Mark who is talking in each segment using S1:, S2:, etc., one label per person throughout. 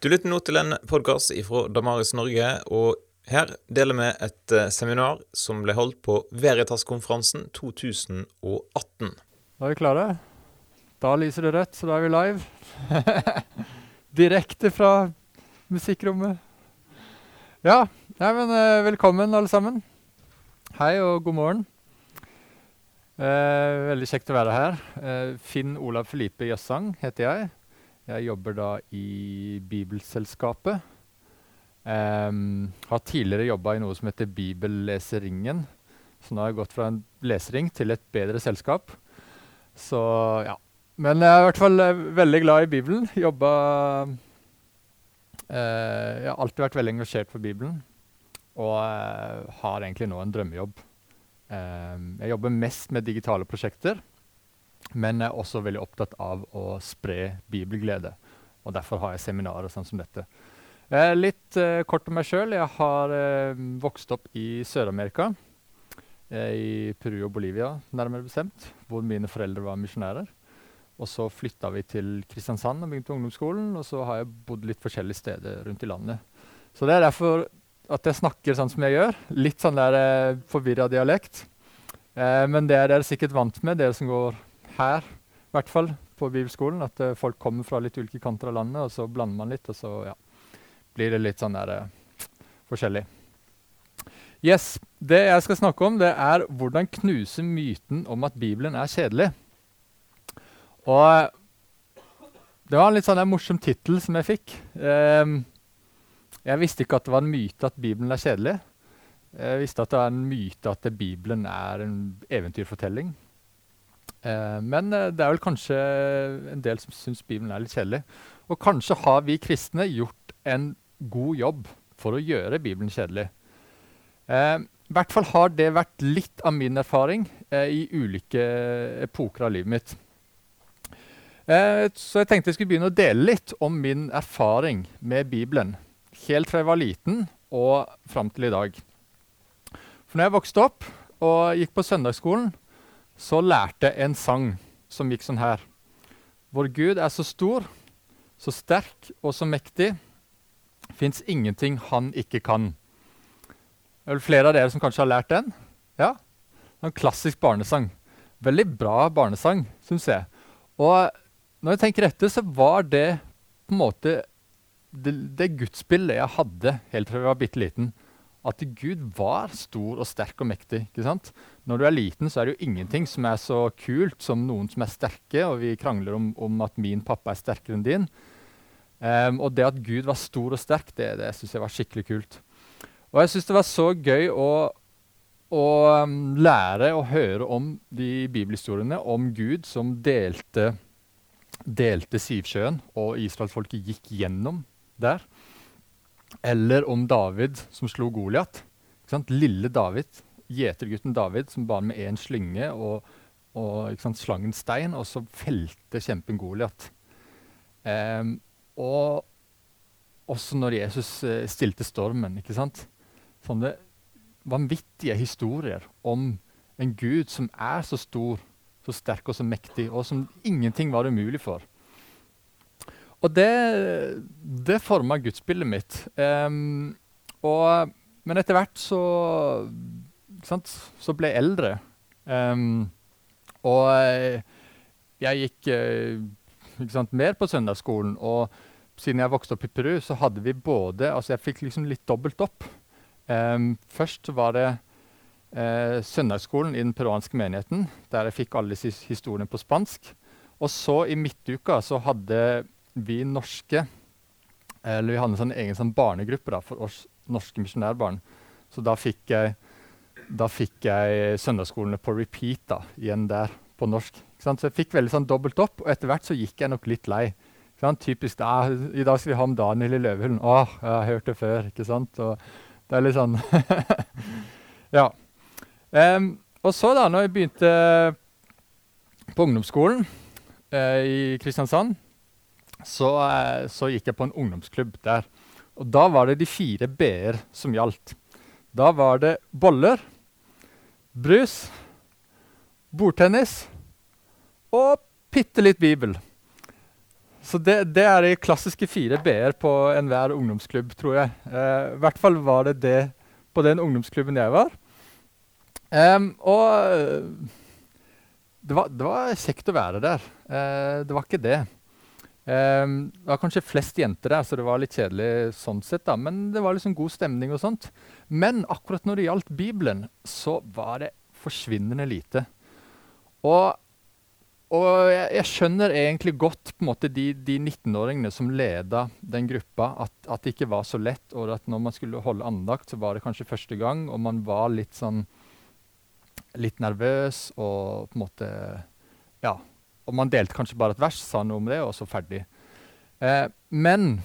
S1: Du lytter nå til en podkast fra Damaris Norge, og her deler vi et eh, seminar som ble holdt på Veritas-konferansen 2018.
S2: Da er vi klare. Da lyser det rødt, så da er vi live. Direkte fra musikkrommet. Ja, nei, men eh, velkommen alle sammen. Hei og god morgen. Eh, veldig kjekt å være her. Eh, Finn Olav Felipe Jøssang heter jeg. Jeg jobber da i Bibelselskapet. Um, har tidligere jobba i noe som heter Bibelleseringen. Så nå har jeg gått fra en lesering til et bedre selskap. Så ja. Men jeg er i hvert fall eh, veldig glad i Bibelen. Jobba uh, Jeg har alltid vært veldig engasjert for Bibelen. Og uh, har egentlig nå en drømmejobb. Um, jeg jobber mest med digitale prosjekter, men jeg er også veldig opptatt av å spre bibelglede. Og derfor har jeg seminarer sånn som dette. Eh, litt eh, kort om meg sjøl. Jeg har eh, vokst opp i Sør-Amerika. Eh, I Peru og Bolivia, nærmere bestemt, hvor mine foreldre var misjonærer. Og så flytta vi til Kristiansand og begynte ungdomsskolen. Og så har jeg bodd litt forskjellige steder rundt i landet. Så det er derfor at jeg snakker sånn som jeg gjør. Litt sånn der eh, forvirra dialekt. Eh, men det er dere sikkert vant med, dere som går her, i hvert fall på bibelskolen. At uh, folk kommer fra litt ulike kanter av landet, og så blander man litt, og så ja, blir det litt sånn der uh, forskjellig. Yes, Det jeg skal snakke om, det er hvordan knuse myten om at Bibelen er kjedelig. Og det var en litt sånn morsom tittel som jeg fikk. Um, jeg visste ikke at det var en myte at Bibelen er kjedelig. Jeg visste at det var en myte at Bibelen er en eventyrfortelling. Eh, men eh, det er vel kanskje en del som syns Bibelen er litt kjedelig. Og kanskje har vi kristne gjort en god jobb for å gjøre Bibelen kjedelig. Eh, I hvert fall har det vært litt av min erfaring i ulike epoker av livet mitt. Så jeg tenkte jeg skulle begynne å dele litt om min erfaring med Bibelen helt fra jeg var liten og fram til i dag. For når jeg vokste opp og gikk på søndagsskolen, så lærte jeg en sang som gikk sånn her. Vår Gud er så stor, så sterk og så mektig. Fins ingenting han ikke kan. Det er vel flere av dere som kanskje har lært den? Ja? En klassisk barnesang. Veldig bra barnesang, syns jeg. Og når jeg tenker etter, så var det på en måte det, det gudsbildet jeg hadde helt fra jeg var bitte liten, at Gud var stor og sterk og mektig. ikke sant? Når du er liten, så er det jo ingenting som er så kult som noen som er sterke, og vi krangler om, om at min pappa er sterkere enn din. Um, og det at Gud var stor og sterk, det, det syns jeg var skikkelig kult. Og jeg syns det var så gøy å, å um, lære og høre om de bibelhistoriene om Gud som delte, delte Sivsjøen, og israelsfolket gikk gjennom der. Eller om David som slo Goliat. Lille David, gjetergutten David, som bar med én slynge og, og sant, slang stein, og så felte kjempen Goliat. Um, og også når Jesus uh, stilte stormen. ikke sant? Sånne vanvittige historier om en Gud som er så stor, så sterk og så mektig, og som ingenting var umulig for. Og det, det forma gudsbildet mitt. Um, og, men etter hvert så, sant, så ble jeg eldre. Um, og jeg gikk uh, sant, mer på søndagsskolen. Og siden jeg vokste opp i Peru, så hadde vi både Altså, jeg fikk liksom litt dobbelt opp. Um, først var det uh, søndagsskolen i den peruanske menigheten, der jeg fikk alle disse historiene på spansk. Og så i midtuka så hadde vi norske eller Vi hadde en sånn egen sånn barnegruppe da, for oss norske misjonærbarn. Så da fikk jeg, da fikk jeg søndagsskolene på repeat da, igjen der på norsk. Så jeg fikk veldig sånn dobbelt opp, og etter hvert så gikk jeg nok litt lei. Typisk da, I dag skal vi ha om Daniel i Løvehullen. Å, jeg har hørt det før. ikke sant? Og det er litt sånn Ja. Um, og så, da når jeg begynte på ungdomsskolen eh, i Kristiansand så, eh, så, gikk jeg på en ungdomsklubb der. Og da var det de fire b-er som gjaldt. Da var det boller, brus, bordtennis og bitte litt Bibel. Så det, det er de klassiske fire b-er på enhver ungdomsklubb, tror jeg. Eh, I hvert fall var det det på den ungdomsklubben jeg var. Um, og det var, det var, kjekt å være der. Eh, det var ikke det. Um, det var kanskje flest jenter der, så det var litt kjedelig sånn sett. da, Men det var liksom god stemning og sånt. Men akkurat når det gjaldt Bibelen, så var det forsvinnende lite. Og og jeg, jeg, skjønner egentlig godt på en måte de, de 19-åringene som leda den gruppa, at, at, det ikke var så lett, og at når man skulle holde andakt, så var det kanskje første gang, og man var litt sånn Litt nervøs og på en måte Ja. Og man delte kanskje bare et vers, sa noe om det, og så ferdig. Eh, men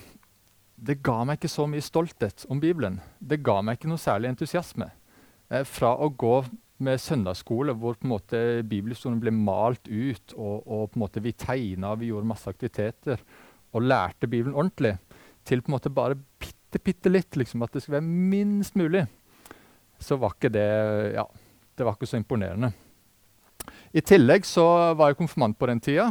S2: det ga meg ikke så mye stolthet om Bibelen. Det ga meg ikke noe særlig entusiasme. Eh, fra å gå med søndagsskole hvor på en måte bibelhistorien ble malt ut, og, og på en måte vi tegna, vi gjorde masse aktiviteter og lærte Bibelen ordentlig, til på en måte bare bitte, bitte litt, liksom, at det skulle være minst mulig, så var ikke det ja, det var ikke så imponerende. I tillegg så var jeg konfirmant på den tida.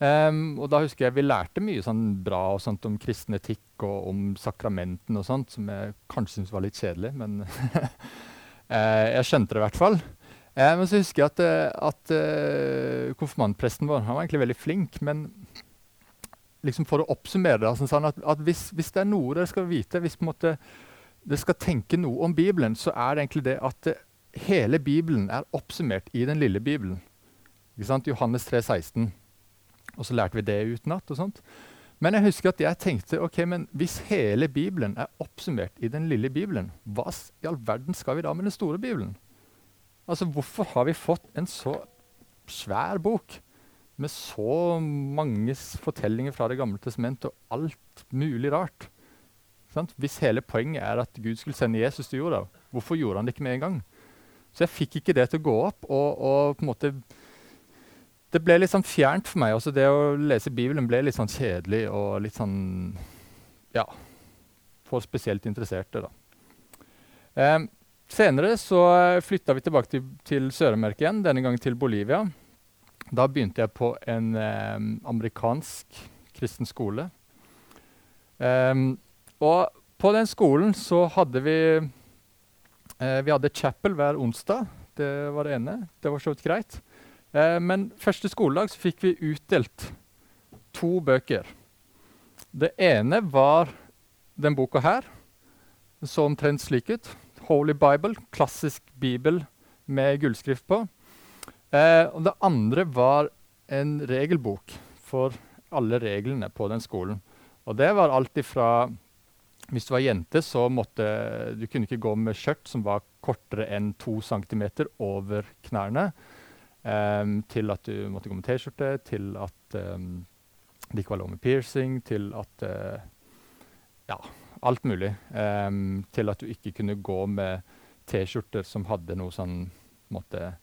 S2: Um, og da husker jeg vi lærte mye sånn bra og sånt om kristen etikk og om sakramenten og sånt, som jeg kanskje syntes var litt kjedelig, men uh, jeg skjønte det i hvert fall. Uh, men så husker jeg at, at uh, konfirmantpresten vår han var egentlig veldig flink. Men liksom for å oppsummere det, så sa han at, at hvis, hvis, det er noe dere skal vite, hvis på en måte dere skal tenke noe om Bibelen, så er det egentlig det at hele Bibelen er oppsummert i den lille Bibelen. Johannes 3, 16. Og så lærte vi det utenat. og sånt. Men jeg husker at jeg tenkte ok, men hvis hele Bibelen er oppsummert i den lille Bibelen, hva i all verden skal vi da med den store Bibelen? Altså, Hvorfor har vi fått en så svær bok med så mange fortellinger fra Det gamle testamentet og alt mulig rart? Sant? Hvis hele poenget er at Gud skulle sende Jesus til jorda, hvorfor gjorde han det ikke med en gang? Så jeg fikk ikke det til å gå opp. og, og på en måte det ble litt sånn fjernt for meg. Også det å lese Bibelen ble litt sånn kjedelig og litt sånn Ja. For spesielt interesserte, da. Eh, senere så flytta vi tilbake til, til Sør-Amerika igjen, denne gangen til Bolivia. Da begynte jeg på en eh, amerikansk kristen skole. Eh, og på den skolen så hadde vi eh, Vi hadde chapel hver onsdag. Det var det ene. Det var så vidt greit. Eh, men første skoledag så fikk vi utdelt to bøker. Det ene var den boka her. Så omtrent slik ut. Holy Bible, klassisk bibel med gullskrift på. Eh, og det andre var en regelbok for alle reglene på den skolen. Og det var alt ifra Hvis du var jente, så måtte du kunne ikke gå med skjørt som var kortere enn to centimeter over knærne. Um, til at du måtte gå med T-skjorte, til at um, det ikke var lov med piercing, til at uh, Ja, alt mulig. Um, til at du ikke kunne gå med T-skjorter som hadde noe sånn måtte,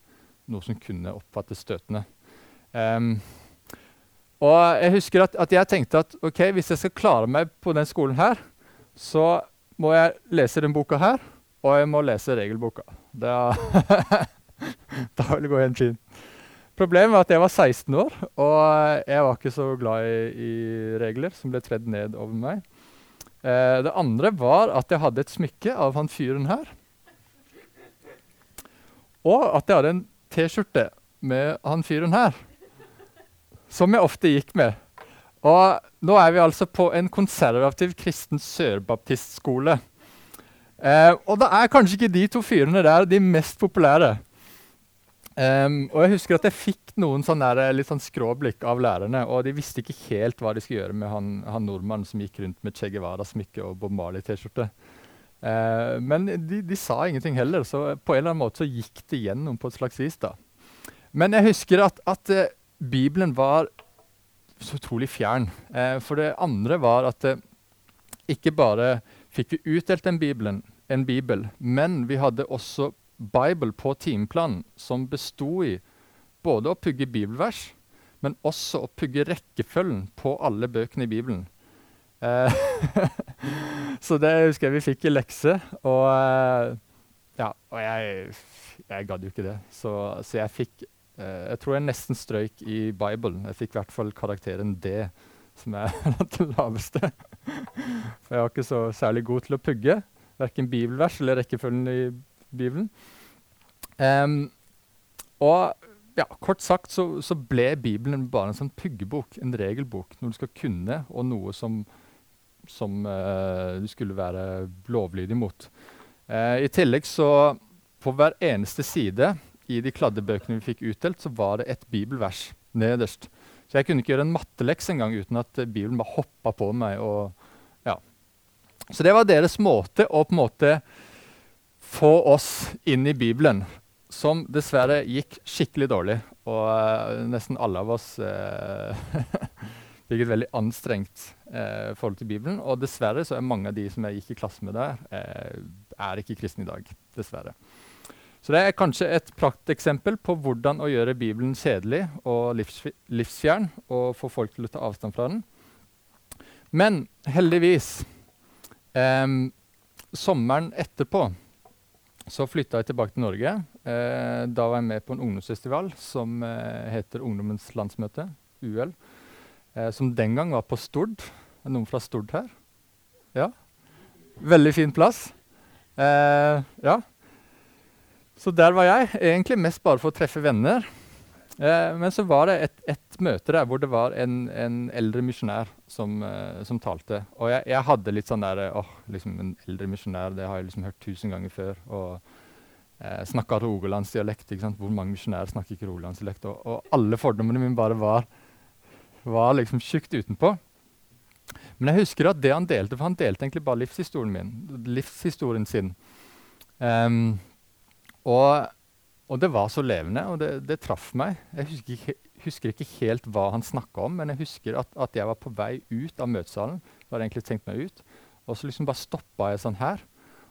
S2: Noe som kunne oppfattes støtende. og jeg husker at, at, jeg tenkte at ok, hvis jeg skal klare meg på den skolen her, så må jeg lese den boka her, og jeg må lese regelboka. Da, da vil det gå helt fint. Problemet var at jeg var 16 år, og jeg var ikke så glad i, i regler som ble tredd ned over meg. Eh, det andre var at jeg hadde et smykke av han fyren her. Og at jeg hadde en T-skjorte med han fyren her. Som jeg ofte gikk med. Og nå er vi altså på en konservativ kristen sørbaptistskole. Eh, og da er kanskje ikke de to fyrene der de mest populære. Um, og jeg husker at jeg fikk noen sånn der, litt sånn skråblikk av lærerne. Og de visste ikke helt hva de skulle gjøre med han, han nordmannen som gikk rundt med Che Guevara-smykke og Bob Marley-T-skjorte. Uh, men de, de, sa ingenting heller, så på en eller annen måte så gikk det gjennom på et slags vis. da. Men jeg husker at, at uh, Bibelen var så utrolig fjern. Eh, for det andre var at ikke bare fikk vi utdelt en, Bibelen, en bibel, men vi hadde også Bible på timeplanen som besto i både å pugge bibelvers, men også å pugge rekkefølgen på alle bøkene i Bibelen. Eh, så det husker jeg vi fikk i lekse. Og, eh, ja, og jeg, jeg gadd jo ikke det. Så, så jeg fikk eh, Jeg tror jeg nesten strøyk i Bible. Jeg fikk i hvert fall karakteren D, som er det laveste. For jeg var ikke så særlig god til å pugge, verken bibelvers eller rekkefølgen i Bibelen. Um, og ja, kort sagt så, så, ble Bibelen bare en sånn puggebok, en regelbok, noe du skal kunne, og noe som, som uh, du skulle være lovlydig mot. Uh, I tillegg så På hver eneste side i de kladdebøkene vi fikk utdelt, så var det et bibelvers nederst. Så jeg kunne ikke gjøre en matteleks engang uten at Bibelen bare hoppa på meg. og ja. Så det var deres måte å på en måte få oss inn i Bibelen, som dessverre gikk skikkelig dårlig. Og uh, nesten alle av oss uh, fikk et veldig anstrengt uh, forhold til Bibelen. Og dessverre så er mange av de som jeg gikk i klasse med der, er ikke kristne i dag. Dessverre. Så det er kanskje et prakteksempel på hvordan å gjøre Bibelen kjedelig og livsfjern, og få folk til å ta avstand fra den. Men heldigvis um, Sommeren etterpå så flytta jeg tilbake til Norge. Eh, da var jeg med på en ungdomsfestival som eh, heter Ungdommens landsmøte, UL. Eh, som den gang var på Stord. Er noen fra Stord her? Ja? Veldig fin plass. Eh, ja. Så der var jeg. Egentlig mest bare for å treffe venner. Eh, men så var det et, et, møte der hvor det var en, en eldre misjonær som, eh, som, talte. Og jeg, jeg, hadde litt sånn der åh, liksom En eldre misjonær, det har jeg liksom hørt tusen ganger før. Og eh, snakka rogalandsdialekt. Hvor mange misjonærer snakker ikke rogalandsdialekt? Og, og, alle fordommene mine bare var, var liksom tjukt utenpå. Men jeg husker at det han delte, for han delte egentlig bare livshistorien min, livshistorien sin. Um, og, og, det var så levende, og det, det traff meg. Jeg husker ikke, husker ikke, helt hva han snakka om, men jeg husker at, at, jeg var på vei ut av møtesalen. Så hadde jeg egentlig tenkt meg ut, Og så liksom bare stoppa jeg sånn her.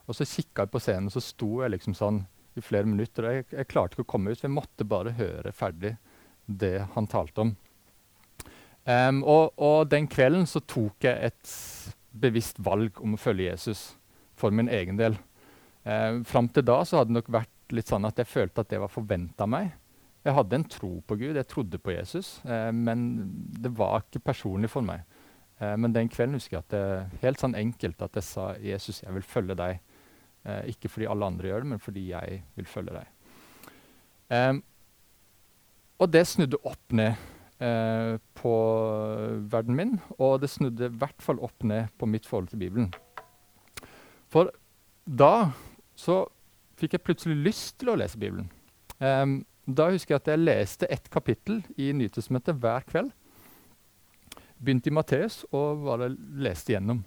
S2: Og så kikka jeg på scenen, og så sto jeg liksom sånn i flere minutter. Og jeg, jeg klarte ikke å komme ut, for jeg måtte bare høre ferdig det han talte om. Um, og, og, den kvelden så tok jeg et bevisst valg om å følge Jesus for min egen del. Um, Fram til da så hadde det nok vært litt sånn at jeg følte at det var forventa meg. Jeg hadde en tro på Gud, jeg trodde på Jesus, eh, men det var ikke personlig for meg. Eh, men den kvelden husker jeg at det helt sånn enkelt at jeg sa Jesus, jeg vil følge deg. Eh, ikke fordi alle andre gjør det, men fordi jeg vil følge deg. og det snudde opp ned eh, på verden min, og det snudde i hvert fall opp ned på mitt forhold til Bibelen. For da så fikk jeg plutselig lyst til å lese Bibelen. Um, da husker jeg at jeg leste ett kapittel i Nytelsesmøtet hver kveld. Begynte i Matteus og bare leste gjennom.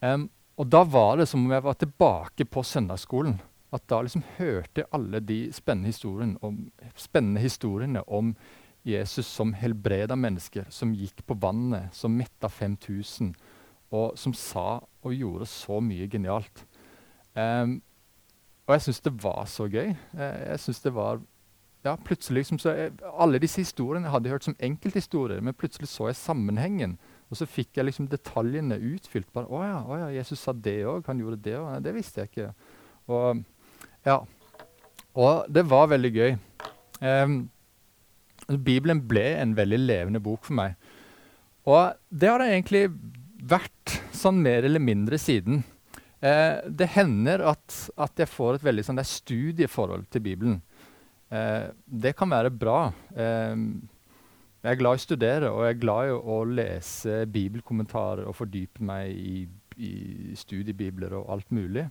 S2: Um, og da var det som om jeg var tilbake på søndagsskolen. At da liksom hørte alle de spennende historiene om, spennende historiene om Jesus som helbreda mennesker, som gikk på vannet, som metta 5000, og som sa og gjorde så mye genialt. Um, og jeg syns det var så gøy. Jeg, jeg synes det var ja, plutselig liksom, jeg, Alle disse historiene hadde jeg hørt som enkelthistorier, men plutselig så jeg sammenhengen. Og så fikk jeg liksom detaljene utfylt. bare, 'Å ja, å ja Jesus sa det òg. Han gjorde det òg.' Det visste jeg ikke. Og, ja. og det var veldig gøy. Um, Bibelen ble en veldig levende bok for meg. Og det har det egentlig vært sånn mer eller mindre siden. Eh, det hender at, at, jeg får et veldig sånn, studieforhold til Bibelen. Eh, det kan være bra. Eh, jeg er glad i å studere, og jeg er glad i å, å lese bibelkommentarer og fordype meg i, i, studiebibler og alt mulig.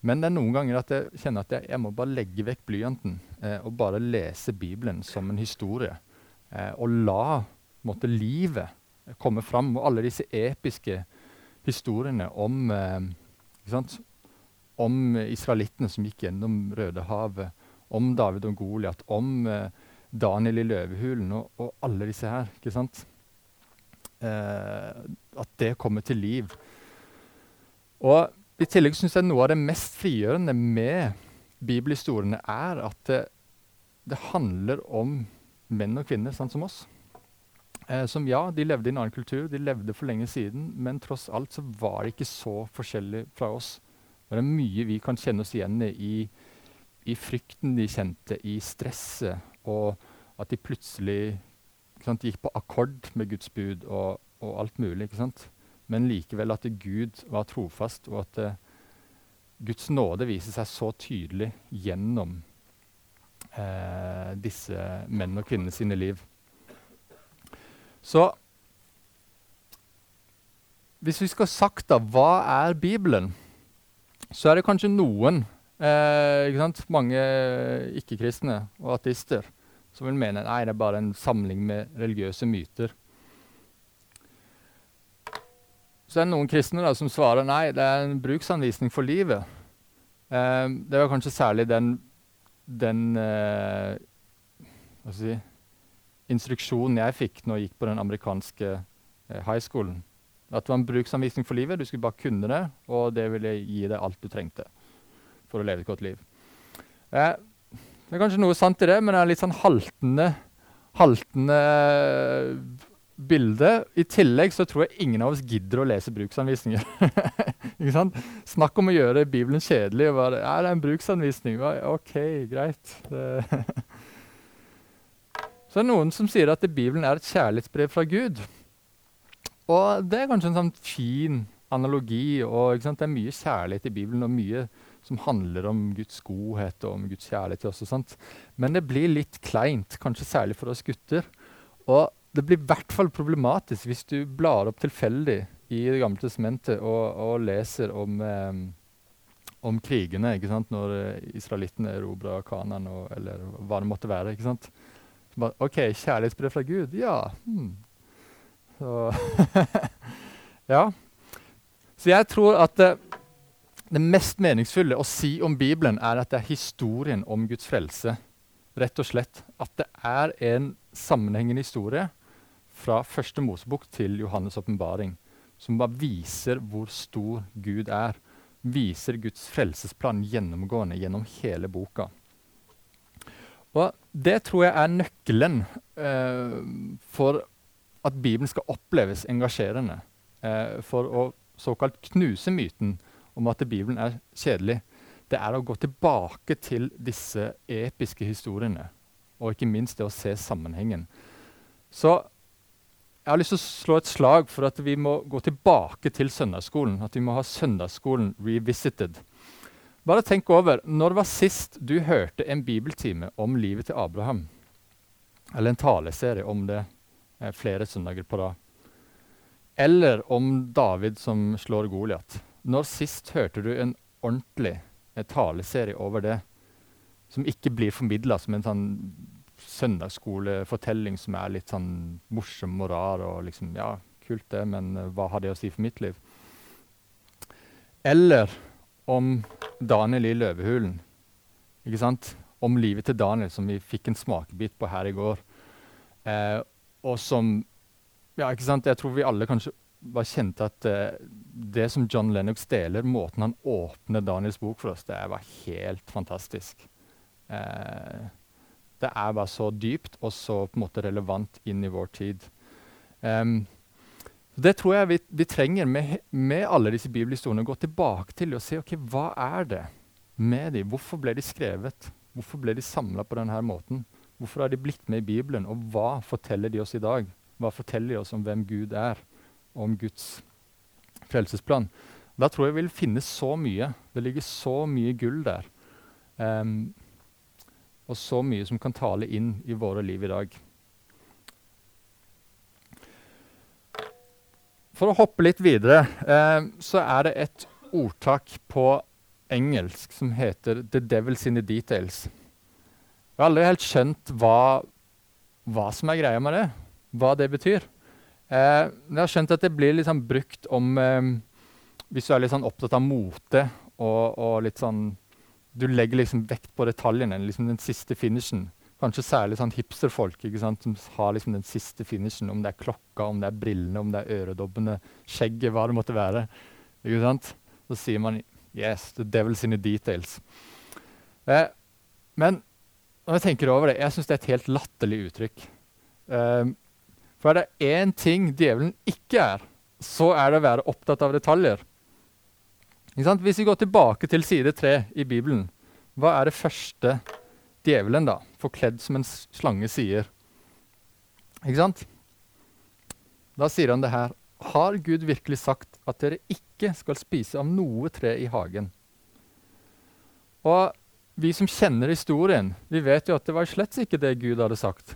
S2: Men det er noen ganger at jeg kjenner at jeg, jeg må bare legge vekk blyanten eh, og bare lese Bibelen som en historie. Eh, og la måtte, livet komme fram. Og alle disse episke historiene om eh, om israelittene som gikk gjennom Rødehavet, om David og Goliat, om eh, Daniel i løvehulen og, og, alle disse her. ikke sant? Eh, at det kommer til liv. Og I tillegg syns jeg noe av det mest frigjørende med bibelhistoriene er at det, det handler om menn og kvinner, sånn som oss. Eh, som ja, de levde i en annen kultur, de levde for lenge siden, men tross alt så var det ikke så forskjellig fra oss. Det er mye vi kan kjenne oss igjen i, i frykten de kjente, i stresset, og at de plutselig sant, gikk på akkord med Guds bud. Og og alt mulig. ikke sant? Men likevel at Gud var trofast, og at uh, Guds nåde viser seg så tydelig gjennom uh, disse menn og kvinner sine liv. Så hvis vi skal sagt da, hva er Bibelen, så er det kanskje noen, eh, ikke sant? mange ikke-kristne og ateister, som vil mene nei, det er bare en samling med religiøse myter. Så er det noen kristne da, som svarer nei, det er en bruksanvisning for livet. Eh, det var kanskje særlig den, den eh, si, instruksjonen jeg fikk når jeg gikk på den amerikanske eh, high schoolen. At det var en bruksanvisning for livet. Du skulle bare kunne det, og det ville gi deg alt du trengte for å leve et godt liv. Eh, det er kanskje noe sant i det, men det er litt sånn haltende, haltende bilde. I tillegg så tror jeg ingen av oss gidder å lese bruksanvisninger. Ikke sant? Snakk om å gjøre Bibelen kjedelig. Og bare, ja, det er en bruksanvisning. OK, greit. så det er noen som sier at Bibelen er et kjærlighetsbrev fra Gud. Og det er kanskje en sånn fin analogi. og Det er mye kjærlighet i Bibelen, og mye som handler om Guds godhet og om Guds kjærlighet til oss. og. Men det blir litt kleint, kanskje særlig for oss gutter. Og det blir i hvert fall problematisk hvis du blar opp tilfeldig i Det gamle testamentet og, og leser om, eh, om krigene når eh, israelittene erobra Kanan, eller hva det måtte være. ikke sant? Bare, OK, kjærlighetsbrev fra Gud? Ja. Hmm. Så Ja. Så jeg tror at det, det, mest meningsfulle å si om Bibelen er at det er historien om Guds frelse. Rett og slett. At det er en sammenhengende historie fra første Mosebok til Johannes' åpenbaring som bare viser hvor stor Gud er. Viser Guds frelsesplan gjennomgående gjennom hele boka. Og Det tror jeg er nøkkelen eh, for at Bibelen skal oppleves engasjerende. Eh, for å såkalt knuse myten om at Bibelen er kjedelig, det er å gå tilbake til disse episke historiene. Og ikke minst det å se sammenhengen. Så jeg har lyst til å slå et slag for at vi må gå tilbake til søndagsskolen. At vi må ha søndagsskolen revisited. Bare tenk over, Når var sist du hørte en bibeltime om livet til Abraham? Eller en taleserie om det? eh, flere søndager på rad. Eller om David som slår Goliat. Når sist hørte du en ordentlig en taleserie over det, som ikke blir formidla som en sånn søndagsskolefortelling som er litt sånn morsom og rar og liksom Ja, kult det, men uh, hva har det å si for mitt liv? Eller om Daniel i Løvehulen. Ikke sant? Om livet til Daniel, som vi fikk en smakebit på her i går. Eh, og som ja, ikke sant? Jeg tror vi alle kanskje bare kjente at eh, det som John Lennox deler, måten han åpner Daniels bok for oss, det var helt fantastisk. Eh, det er bare så dypt og så på en måte relevant inn i vår tid. Um, det tror jeg vi, vi trenger med, med, alle disse bibelhistoriene. Å gå tilbake til og se ok, hva er det med dem. Hvorfor ble de skrevet? Hvorfor ble de samla på denne måten? Hvorfor har de blitt med i Bibelen, og hva forteller de oss i dag? Hva forteller de oss om hvem Gud er, og om Guds frelsesplan? Da tror jeg vi vil finne så mye. Det ligger så mye gull der. Um, og så mye som kan tale inn i våre liv i dag. For å hoppe litt videre, eh, så er det et ordtak på engelsk som heter 'The Devil's in the Details'. Jeg har aldri helt skjønt hva, hva, som er greia med det. Hva det betyr. Eh, jeg har skjønt at det blir liksom brukt om eh, Hvis du er litt sånn opptatt av mote og, og, litt sånn Du legger liksom vekt på detaljene, liksom den siste finishen. Kanskje særlig sånn hipsterfolk ikke sant, som har liksom den siste finishen. Om det er klokka, om det er brillene, om det er øredobbene, skjegget, hva det måtte være. Ikke sant? Så sier man 'yes, the devil's in the details'. Eh, men når jeg tenker over det, jeg syns det er et helt latterlig uttrykk. Eh, for er det én ting djevelen ikke er, så er det å være opptatt av detaljer. Hvis vi går tilbake til side tre i Bibelen, hva er det første djevelen, da, forkledd som en slange, sier? Ikke sant? Da sier han det her. Har Gud virkelig sagt at dere ikke skal spise av noe tre i hagen? Og vi som kjenner historien, vi vet jo at det var slett ikke det Gud hadde sagt.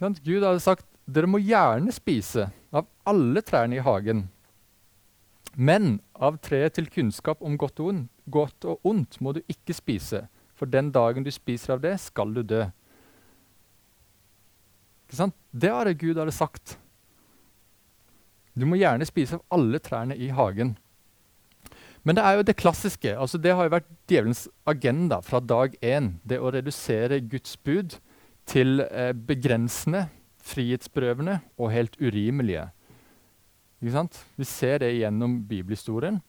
S2: Gud hadde sagt dere må gjerne spise av alle trærne i hagen. Men av treet til kunnskap om godt og, ondt, godt og ondt må du ikke spise, for den dagen du spiser av det, skal du dø. Det sant? det Gud hadde sagt. Du må gjerne spise av alle trærne i hagen. Men det er jo det klassiske. altså Det har jo vært djevelens agenda fra dag én. Det å redusere Guds bud til eh, begrensende, frihetsberøvende og helt urimelige. Vi ser det gjennom bibelhistorien.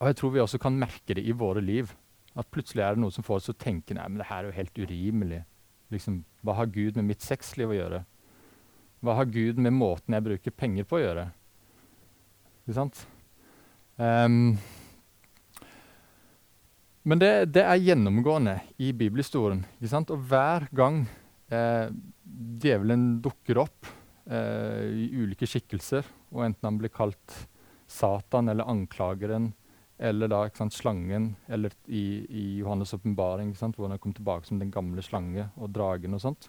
S2: Og jeg tror vi også kan merke det i våre liv. At plutselig er det noe som får oss til å tenke nei, men det her er jo helt urimelig. Liksom, hva har Gud med mitt sexliv å gjøre? Hva har Gud med måten jeg bruker penger på å gjøre? Ikke sant? Um, men det, det, er gjennomgående i bibelhistorien. Ikke sant? Og hver gang eh, djevelen dukker opp eh, i ulike skikkelser, og enten han blir kalt Satan eller anklageren eller da sant, slangen, eller i, i Johannes' åpenbaring, hvor han kom tilbake som den gamle slange og dragen og sånt,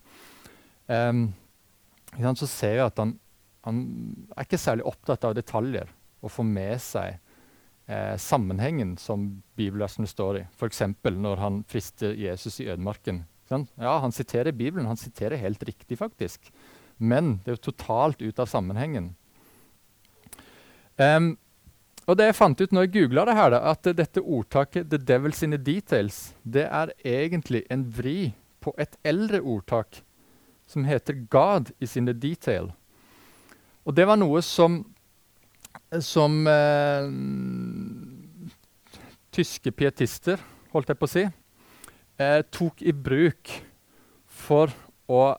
S2: um, sant, så ser vi at han, han, er ikke særlig opptatt av detaljer og får med seg eh, sammenhengen som bibelversene står i. F.eks. når han frister Jesus i ødemarken. Ja, han siterer Bibelen. Han siterer helt riktig, faktisk. Men det er jo totalt ut av sammenhengen. Um, og det jeg fant ut når jeg googla det her, da, at dette ordtaket 'the devil's in the details' det er egentlig en vri på et eldre ordtak som heter 'God is in the detail'. Og det var noe som, som eh, tyske pietister, holdt jeg på å si, eh, tok i bruk for å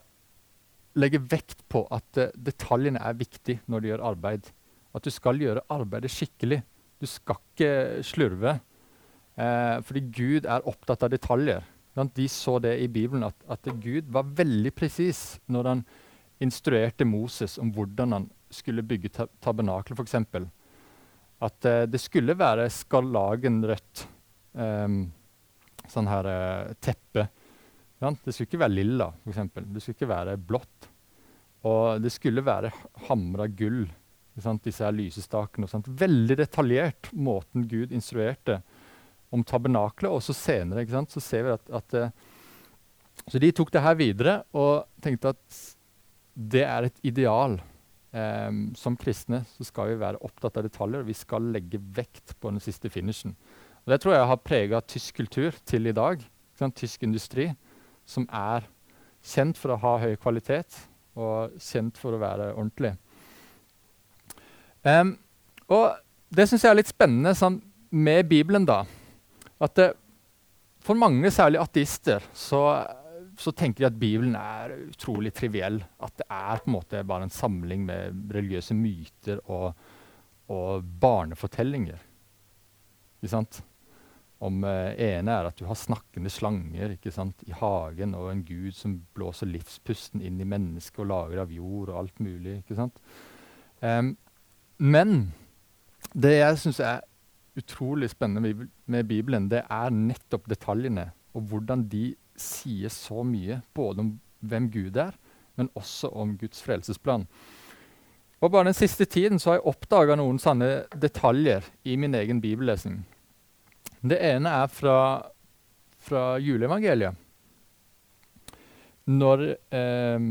S2: legge vekt på at eh, detaljene er viktige når de gjør arbeid. At du skal gjøre arbeidet skikkelig. Du skal ikke slurve. Eh, fordi Gud er opptatt av detaljer. De så det i Bibelen, at, at Gud var veldig presis når han instruerte Moses om hvordan han skulle bygge tab tabernaklet, f.eks. At eh, det skulle være skarlagenrødt. eh, sånn her eh, teppe. Ja, det skulle ikke være lilla, f.eks. Det skulle ikke være blått. Og det skulle være hamra gull, disse her lysestakene. Veldig detaljert, måten Gud instruerte om tabernaklet. Og så senere så ser vi at, at uh, Så de tok det her videre og tenkte at det er et ideal. Um, som kristne så skal vi være opptatt av detaljer, og vi skal legge vekt på den siste finishen. Og Det tror jeg har prega tysk kultur til i dag. Tysk industri, som er kjent for å ha høy kvalitet og kjent for å være ordentlig. Um, og det syns jeg er litt spennende sånn, med Bibelen, da. At det, for mange, særlig ateister, så, så, tenker de at Bibelen er utrolig triviell. At det er på en måte bare en samling med religiøse myter og, og barnefortellinger. Ikke sant? Om eh, ene er at du har snakkende slanger sant, i hagen, og en gud som blåser livspusten inn i mennesket og lager av jord og alt mulig. ikke sant? Um, men det jeg syns er utrolig spennende med, Bibelen, det er nettopp detaljene, og hvordan de sier så mye, både om hvem Gud er, men også om Guds frelsesplan. Og Bare den siste tiden så har jeg oppdaga noen sanne detaljer i min egen bibellesning. Det ene er fra, fra juleevangeliet. Når eh,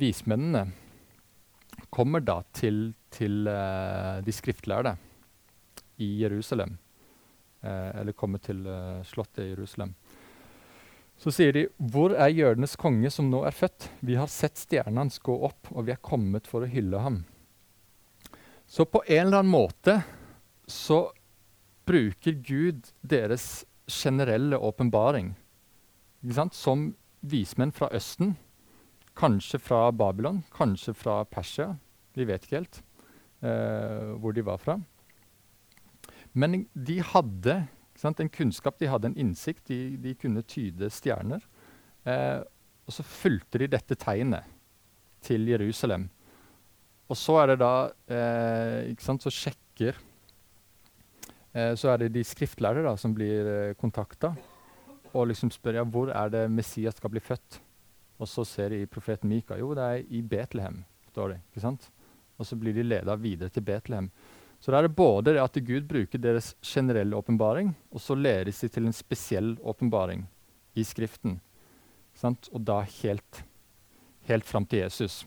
S2: vismennene kommer da til, til uh, de skriftlærde i Jerusalem, uh, eller kommer til eh, slottet i Jerusalem, så sier de, 'Hvor er jødenes konge som nå er født?' 'Vi har sett stjernen hans gå opp, og vi er kommet for å hylle ham.' Så på en eller annen måte så bruker Gud deres generelle åpenbaring som vismenn fra Østen. Kanskje fra Babylon, kanskje fra Persia. Vi vet ikke helt eh, hvor de var fra. Men de hadde sant, en kunnskap, de hadde en innsikt. De, de kunne tyde stjerner. Eh, og så fulgte de dette tegnet til Jerusalem. og så er det da eh, ikke sant, Så sjekker eh, Så er det de skriftlærde da, som blir eh, kontakta og liksom spør ja, hvor er det Messias skal bli født. Og så ser de profeten Mika. Jo, det er i Betlehem, står det. ikke sant? Og så blir de leda videre til Betlehem. Så da er det både det at Gud bruker deres generelle åpenbaring, og så ledes de til en spesiell åpenbaring i Skriften. Sant? Og da helt, helt fram til Jesus.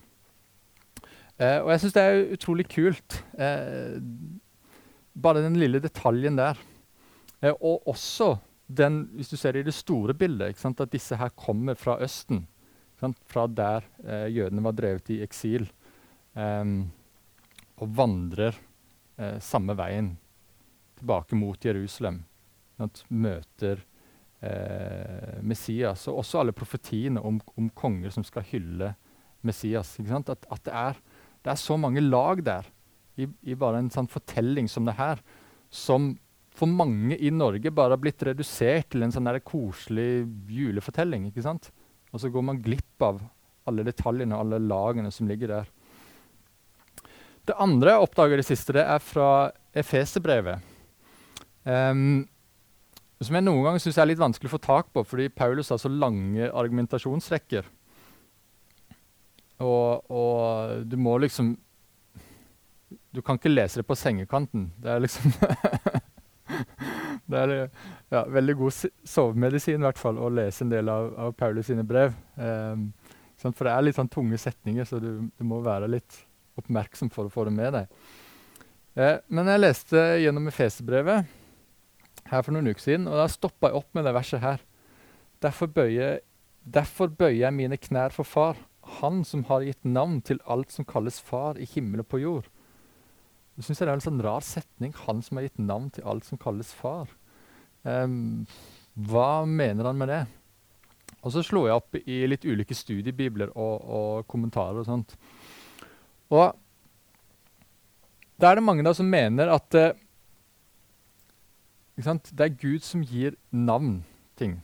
S2: Eh, og jeg syns det er utrolig kult. Eh, bare den lille detaljen der. Eh, og også den, hvis du ser det i det store bildet, at disse her kommer fra Østen. Fra der eh, jødene var drevet i eksil. Um, og vandrer eh, samme veien tilbake mot Jerusalem. Sant? Møter eh, Messias. Og også alle profetiene om, om, konger som skal hylle Messias. At, at det, er, det, er, så mange lag der i, i bare en sånn fortelling som det her, som for mange i Norge bare har blitt redusert til en sånn koselig julefortelling. ikke sant? Og så går man glipp av alle detaljene og alle lagene som ligger der. Det andre jeg oppdager i det siste, det er fra Efeserbrevet. Um, som jeg noen ganger syns er litt vanskelig å få tak på, fordi Paulus har så lange argumentasjonsrekker. Og, og, du må liksom Du kan ikke lese det på sengekanten. Det er liksom Det er ja, veldig god sovemedisin hvert fall, å lese en del av, av Paulus sine brev. Um, for det er litt sånn tunge setninger, så du, du må være litt oppmerksom for å få det med deg. Eh, men jeg leste gjennom Efeserbrevet her for noen uker siden, og da stoppa jeg opp med det verset her. Derfor bøyer, derfor bøyer jeg mine knær for Far, Han som har gitt navn til alt som kalles Far i himmel og på jord. Jeg synes Det er en sånn rar setning. Han som har gitt navn til alt som kalles Far. Um, hva mener han med det? Og så slo jeg opp i litt ulike studiebibler og, og kommentarer og sånt. Og da er det mange da som mener at uh, det er Gud som gir navn ting.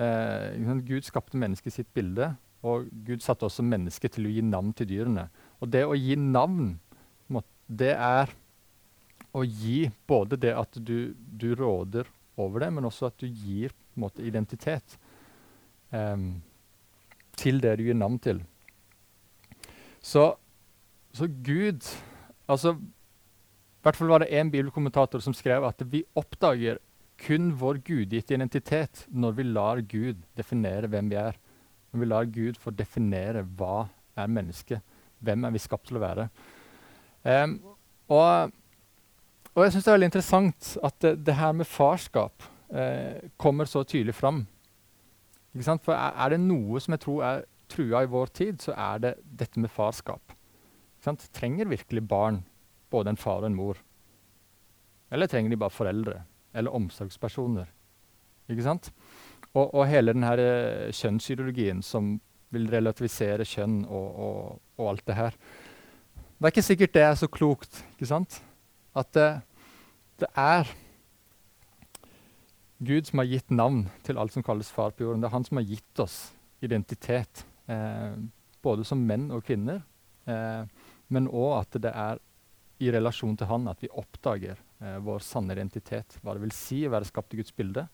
S2: Uh, Gud skapte mennesket sitt bilde, og Gud satte også mennesket til å gi navn til dyrene. Og det å gi navn, det er å gi både det at du, du råder over det, men også at du gir måte, identitet eh, til det du gir navn til. Så så Gud altså, I hvert fall var det én bibelkommentator som skrev at vi oppdager kun vår gudgitte identitet når vi lar Gud definere hvem vi er. Når vi lar Gud få definere hva er mennesket. Hvem er vi skapt til å være? Um, og, og, jeg syns det er veldig interessant at det, det her med farskap eh, kommer så tydelig fram. For er, er, det noe som jeg tror er trua i vår tid, så er det dette med farskap. Sant? Trenger virkelig barn både en far og en mor? Eller trenger de bare foreldre eller omsorgspersoner? Ikke sant? Og, og hele denne uh, kjønnsideologien som vil relativisere kjønn og, og, og, alt det her. Det er ikke sikkert det er så klokt. ikke sant? At det, det er Gud som har gitt navn til alt som kalles far på jorden. Det er han som har gitt oss identitet, eh, både som menn og kvinner. Eh, men òg at det er i relasjon til Han at vi oppdager eh, vår sanne identitet. Hva det vil si å være skapt i Guds bilde,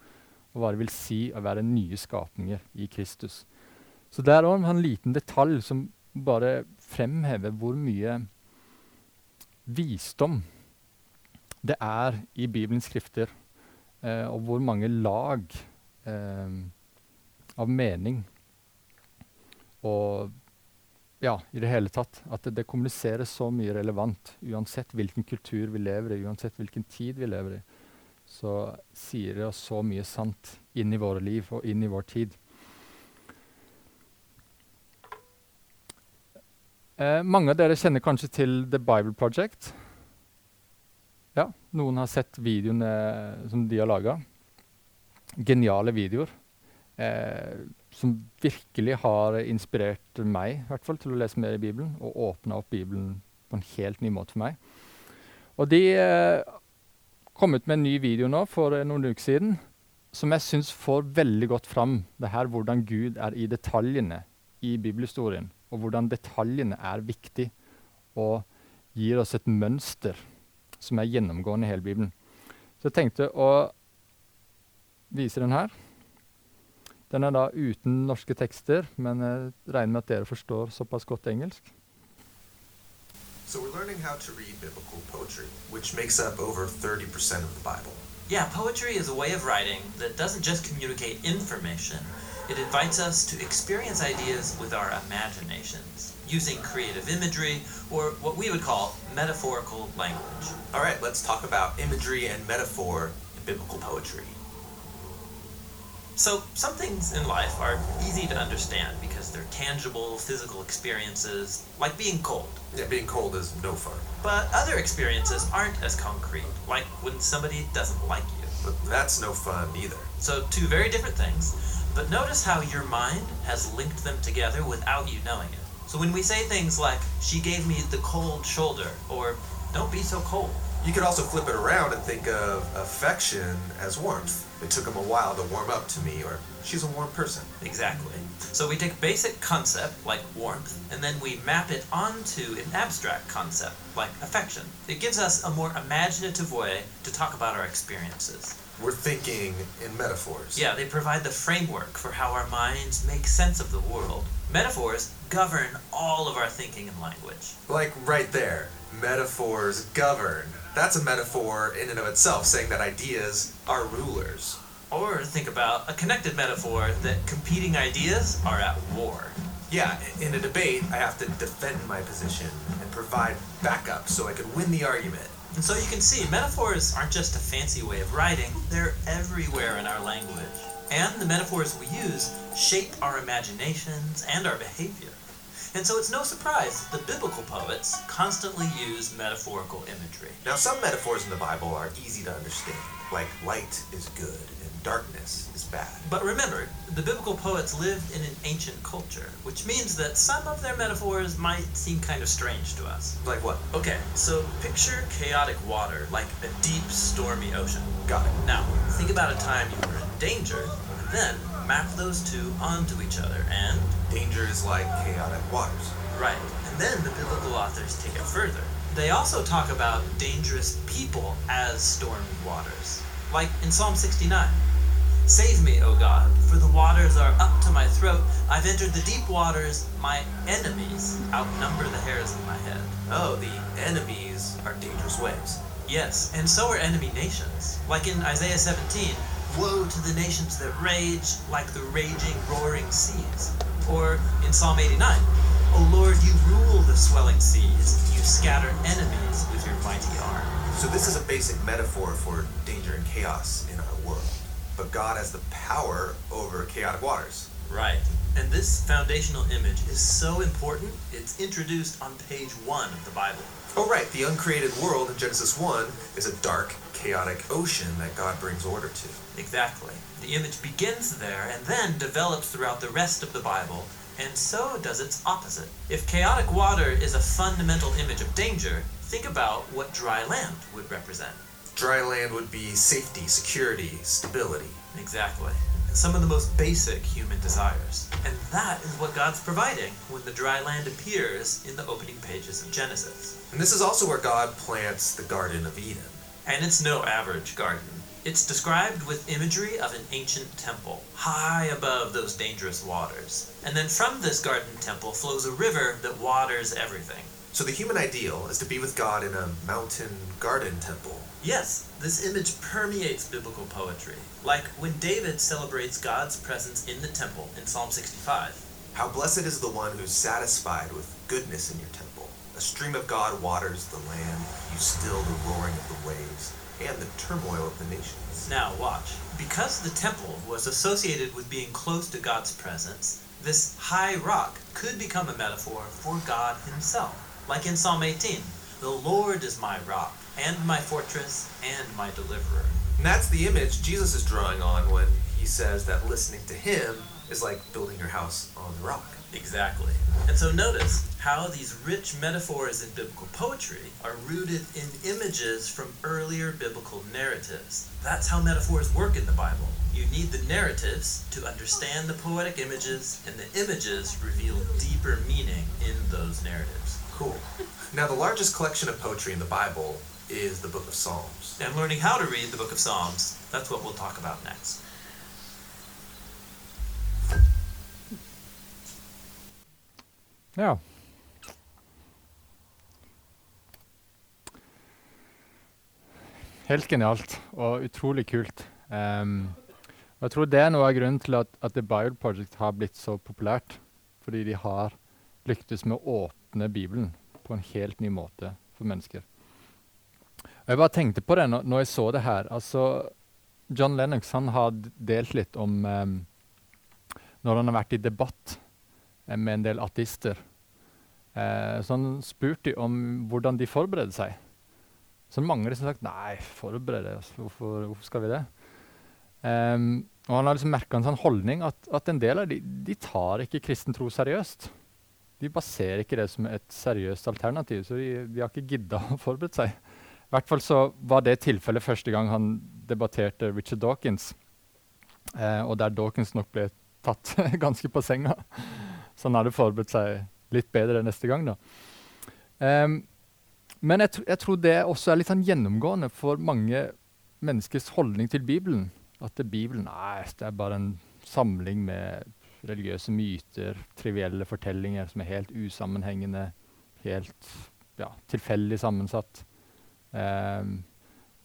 S2: og hva det vil si å være nye skapninger i Kristus. Så det er òg en liten detalj som bare fremhever hvor mye visdom det er i Bibelens skrifter, eh, og hvor mange lag eh, av mening og ja, i det hele tatt. At det, det kommuniseres så mye relevant. Uansett hvilken kultur vi lever i, uansett hvilken tid vi lever i, så sier det oss så mye sant inn i våre liv og inn i vår tid. Eh, mange av dere kjenner kanskje til The Bible Project. Ja, Noen har sett videoene som de har laga. Geniale videoer. Eh, som virkelig har inspirert meg i hvert fall, til å lese mer i Bibelen, og åpna opp Bibelen på en helt ny måte for meg. Og de eh, kom ut med en ny video nå for eh, noen uker siden som jeg syns får veldig godt fram det her hvordan Gud er i detaljene i bibelhistorien, og hvordan detaljene er viktig. Og gir oss et mønster som er gjennomgående i hele Bibelen. Så jeg tenkte å vise den her. Den er da uten norske tekster, men jeg regner med at dere forstår såpass godt engelsk.
S3: So we're learning how to read biblical poetry, which makes up over 30% of the Bible.
S4: Yeah, poetry is a way of writing that doesn't just communicate information, it invites us to experience ideas with our imaginations, using creative imagery, or what we would call metaphorical language.
S3: All right, let's talk about imagery and metaphor in biblical poetry.
S4: So, some things in life are easy to understand because they're tangible, physical experiences, like being cold.
S3: Yeah, being cold is no fun.
S4: But other experiences aren't as concrete, like when somebody doesn't like you.
S3: But that's no fun either.
S4: So, two very different things. But notice how your mind has linked them together without you knowing it. So, when we say things like, she gave me the cold shoulder, or don't be so cold,
S3: You could also flip it around and think of affection as warmth. It took him a while to warm up to me, or she's a warm person.
S4: Exactly. So we take a basic concept like warmth and then we map it onto an abstract concept like affection. It gives us a more imaginative way to talk about our experiences.
S3: We're thinking in metaphors.
S4: Yeah, they provide the framework for how our minds make sense of the world. Metaphors govern all of our thinking and language.
S3: Like right there, metaphors govern. That's a metaphor in and of itself, saying that ideas are rulers.
S4: Or think about a connected metaphor that competing ideas are at war.
S3: Yeah, in a debate, I have to defend my position and provide backup so I can win the argument.
S4: And so you can see, metaphors aren't just a fancy way of writing, they're everywhere in our language. And the metaphors we use shape our imaginations and our behavior. And so it's no surprise that the biblical poets constantly use metaphorical imagery.
S3: Now, some metaphors in the Bible are easy to understand, like light is good and darkness bad.
S4: But remember, the biblical poets lived in an ancient culture, which means that some of their metaphors might seem kind of strange to us.
S3: Like what?
S4: Okay, so picture chaotic water like a deep, stormy ocean.
S3: Got it.
S4: Now, think about a time you were in danger, and then map those two onto each other, and
S3: Danger is like chaotic waters.
S4: right. And then the biblical authors take it further. They also talk about dangerous people as stormy waters, like in Psalm 69. Save me, O God, for the waters are up to my throat. I've entered the deep waters. My enemies outnumber the hairs of my head.
S3: Oh, the enemies are dangerous waves.
S4: Yes, and so are enemy nations. Like in Isaiah 17, Woe to the nations that rage like the raging, roaring seas. Or in Psalm 89, O Lord, you rule the swelling seas, you scatter enemies with your mighty arm.
S3: So this is a basic metaphor for danger and chaos in our world. But God has the power over chaotic waters.
S4: Right. And this foundational image is so important, it's introduced on page 1 of the Bible.
S3: Oh, right, the uncreated world in Genesis 1 is a dark, chaotic ocean that God brings order to.
S4: Exactly. The image begins there and then develops throughout the rest of the Bible, and so does its opposite. If chaotic water is a fundamental image of danger, think about what dry land would represent.
S3: Dry land would be safety, security, stability.
S4: Exactly. Some of the most basic human desires. And that is what God's providing when the dry land appears in the opening pages of Genesis.
S3: And this is also where God plants the Garden of Eden.
S4: And it's no average garden. It's described with imagery of an ancient temple, high above those dangerous waters. And then from this garden temple flows a river that waters everything.
S3: So the human ideal is to be with God in a mountain garden temple.
S4: Yes, this image permeates biblical poetry, like when David celebrates God's presence in the temple in Psalm 65.
S3: How blessed is the one who's satisfied with goodness in your temple. A stream of God waters the land, you still the roaring of the waves and the turmoil of the nations.
S4: Now, watch. Because the temple was associated with being close to God's presence, this high rock could become a metaphor for God Himself. Like in Psalm 18 The Lord is my rock, and my fortress, and my deliverer.
S3: And that's the image Jesus is drawing on when he says that listening to him is like building your house on the rock.
S4: Exactly. And so notice how these rich metaphors in biblical poetry are rooted in images from earlier biblical narratives. That's how metaphors work in the Bible. You need the narratives to understand the poetic images, and the images reveal deeper meaning in those narratives.
S3: Cool. Now, the largest collection of poetry in the Bible is the book of Psalms.
S4: And learning how to read the book of Psalms, that's what we'll talk about next.
S2: Ja. Helt genialt og utrolig kult. Um, og jeg tror det er noe av grunnen til at, at The Bible Project har blitt så populært. Fordi de har lyktes med å åpne Bibelen på en helt ny måte for mennesker. Og jeg bare tenkte på det når, når jeg så det her. Altså, John Lennox han har delt litt om um, Når han har vært i debatt eh, med en del ateister. Eh, så han spurte om hvordan de forbereder seg. Så mange har sagt nei, forberede oss, hvorfor, hvorfor, skal vi det? Um, og han har liksom merka en sånn holdning at, at, en del av de, de tar ikke kristen tro seriøst. De baserer ikke det som et seriøst alternativ, så de, de har ikke gidda å forberede seg. I hvert fall så var det tilfellet første gang han debatterte Richard Dawkins, eh, og der Dawkins nok ble tatt ganske på senga. Så han hadde forberedt seg litt bedre neste gang. da. Um, men jeg, tr jeg, tror det også er litt sånn gjennomgående for mange menneskers holdning til Bibelen. At Bibelen nei, det er bare en samling med religiøse myter, trivielle fortellinger som er helt usammenhengende, helt ja, tilfeldig sammensatt. Um,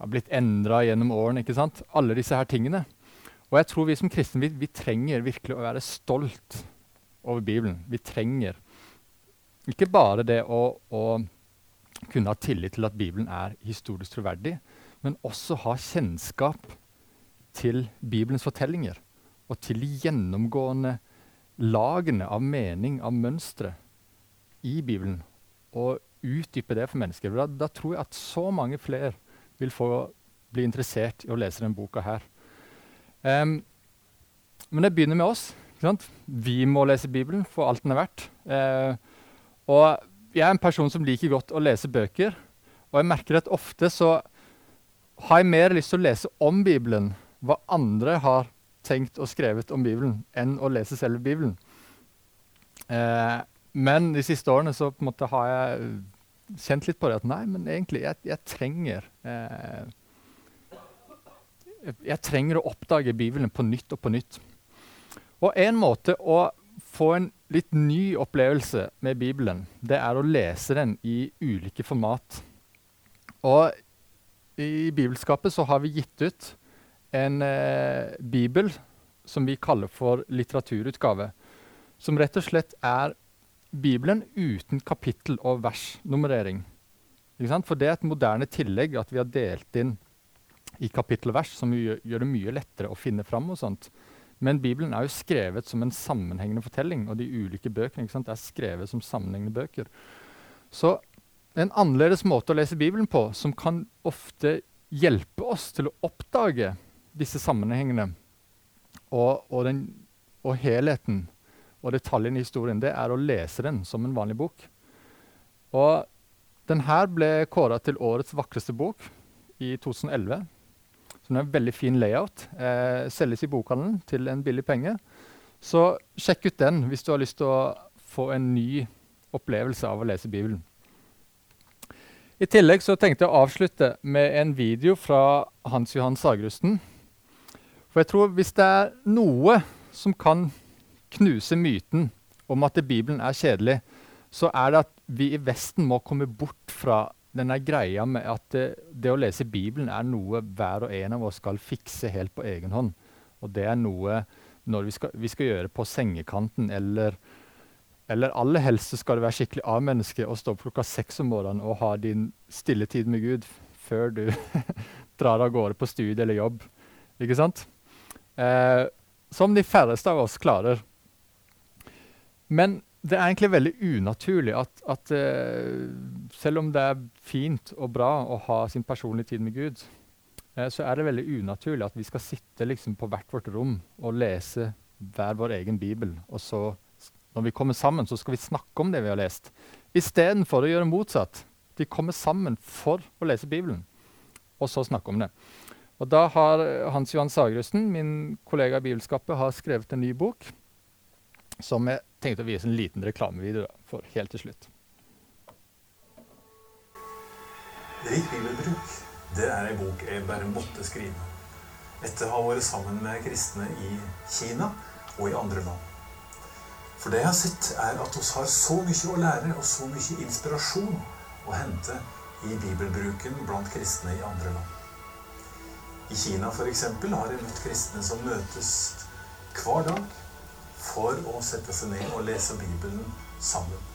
S2: har blitt endra gjennom årene. ikke sant? Alle disse her tingene. Og jeg tror vi som kristne vi, vi trenger virkelig å være stolt over Bibelen. Vi trenger ikke bare det å, å kunne ha tillit til at Bibelen er historisk troverdig, men også ha kjennskap til Bibelens fortellinger og til de gjennomgående lagene av mening, av mønstre, i Bibelen. Og utdype det for mennesker. Da, da, tror jeg at så mange flere vil få bli interessert i å lese denne boka her. Um, men det begynner med oss. Vi må lese Bibelen for alt den er verdt. Uh, og jeg er en person som liker godt å lese bøker. Og jeg merker at ofte så har jeg mer lyst til å lese om Bibelen, hva andre har tenkt og skrevet om Bibelen, enn å lese selve Bibelen. Eh, men de siste årene så på en måte har jeg kjent litt på det at nei, men egentlig, jeg, jeg trenger eh, Jeg trenger å oppdage Bibelen på nytt og på nytt. Og en måte å få en litt ny opplevelse med Bibelen, det er å lese den i ulike format. Og i Bibelskapet så har vi gitt ut en eh, bibel som vi kaller for litteraturutgave. Som rett og slett er Bibelen uten kapittel- og versnummerering. For det er et moderne tillegg at vi har delt inn i kapittel og vers, som gjør, det mye lettere å finne fram. og sånt. Men Bibelen er jo skrevet som en sammenhengende fortelling, og de ulike bøkene er skrevet som sammenhengende bøker. Så en annerledes måte å lese Bibelen på, som kan ofte hjelpe oss til å oppdage disse sammenhengene og, og, den, og helheten og detaljene i historien, det er å lese den som en vanlig bok. Og den her ble kåra til årets vakreste bok i 2011. Så Den er en veldig fin layout. Eh, selges i bokhandelen til en billig penge. Så sjekk ut den hvis du har lyst til å få en ny opplevelse av å lese Bibelen. I tillegg så tenkte jeg å avslutte med en video fra Hans Johan Sagrusten. For jeg tror hvis det er noe som kan knuse myten om at Bibelen er kjedelig, så er det at vi i Vesten må komme bort fra denne greia med at det, det, å lese Bibelen er noe hver og en av oss skal fikse helt på egen hånd. Og det er noe vi skal, vi skal gjøre på sengekanten, eller, eller aller helst så skal det være skikkelig A-menneske å stå opp klokka seks om morgenen og ha din stille tid med Gud før du drar av gårde på studie eller jobb. Ikke sant? Eh, som de færreste av oss klarer. Men det er egentlig veldig unaturlig at, at uh, selv om det er fint og bra å ha sin personlige tid med Gud, uh, så er det veldig unaturlig at vi skal sitte liksom, på hvert vårt rom og lese hver vår egen bibel. Og så, når vi kommer sammen, så skal vi snakke om det vi har lest. Istedenfor å gjøre motsatt. De kommer sammen for å lese Bibelen, og så snakke om det. Og da har Hans Johan Sagrusten, min kollega i Bibelskapet, har skrevet en ny bok som jeg tenkte å vise en liten reklamevideo for helt til slutt.
S5: Rik bibelbruk det er ei bok jeg bare måtte skrive. Etter å ha vært sammen med kristne i Kina og i andre land. For det jeg har sett, er at vi har så mye å lære og så mye inspirasjon å hente i bibelbruken blant kristne i andre land. I Kina f.eks. har jeg møtt kristne som møtes hver dag for å sette seg ned og lese Bibelen sammen.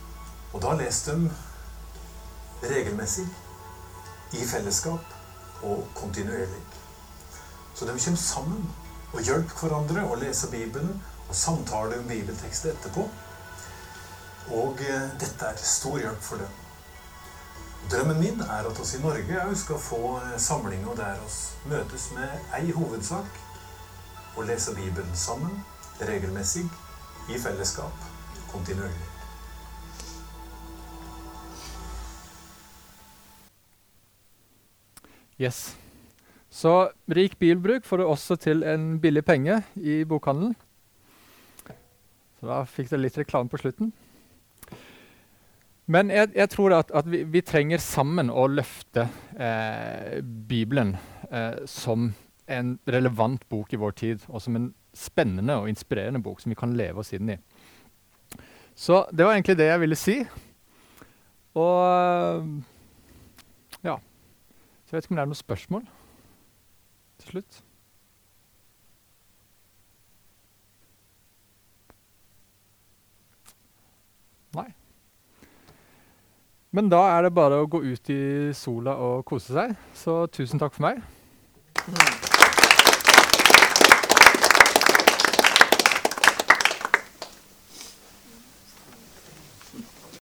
S5: Og da leste de regelmessig, i fellesskap og kontinuerlig. Så de kommer sammen og hjelper hverandre å lese Bibelen og samtale om bibeltekster etterpå. Og eh, dette er stor hjelp for dem. Drømmen min er at oss i Norge òg skal få eh, samlinger der oss møtes med ei hovedsak og lese Bibelen sammen, regelmessig, i fellesskap, kontinuerlig.
S2: Yes. Så rik bilbruk får du også til en billig penge i bokhandelen. Så da fikk dere litt reklame på slutten. Men jeg, jeg tror at, at vi, vi, trenger sammen å løfte eh, Bibelen eh, som en relevant bok i vår tid, og som en spennende og inspirerende bok som vi kan leve oss inn i. Så det var egentlig det jeg ville si. Og ja. Så jeg vet ikke om det er noen spørsmål til slutt. Nei. Men da er det bare å gå ut i sola og kose seg. Så tusen takk for meg.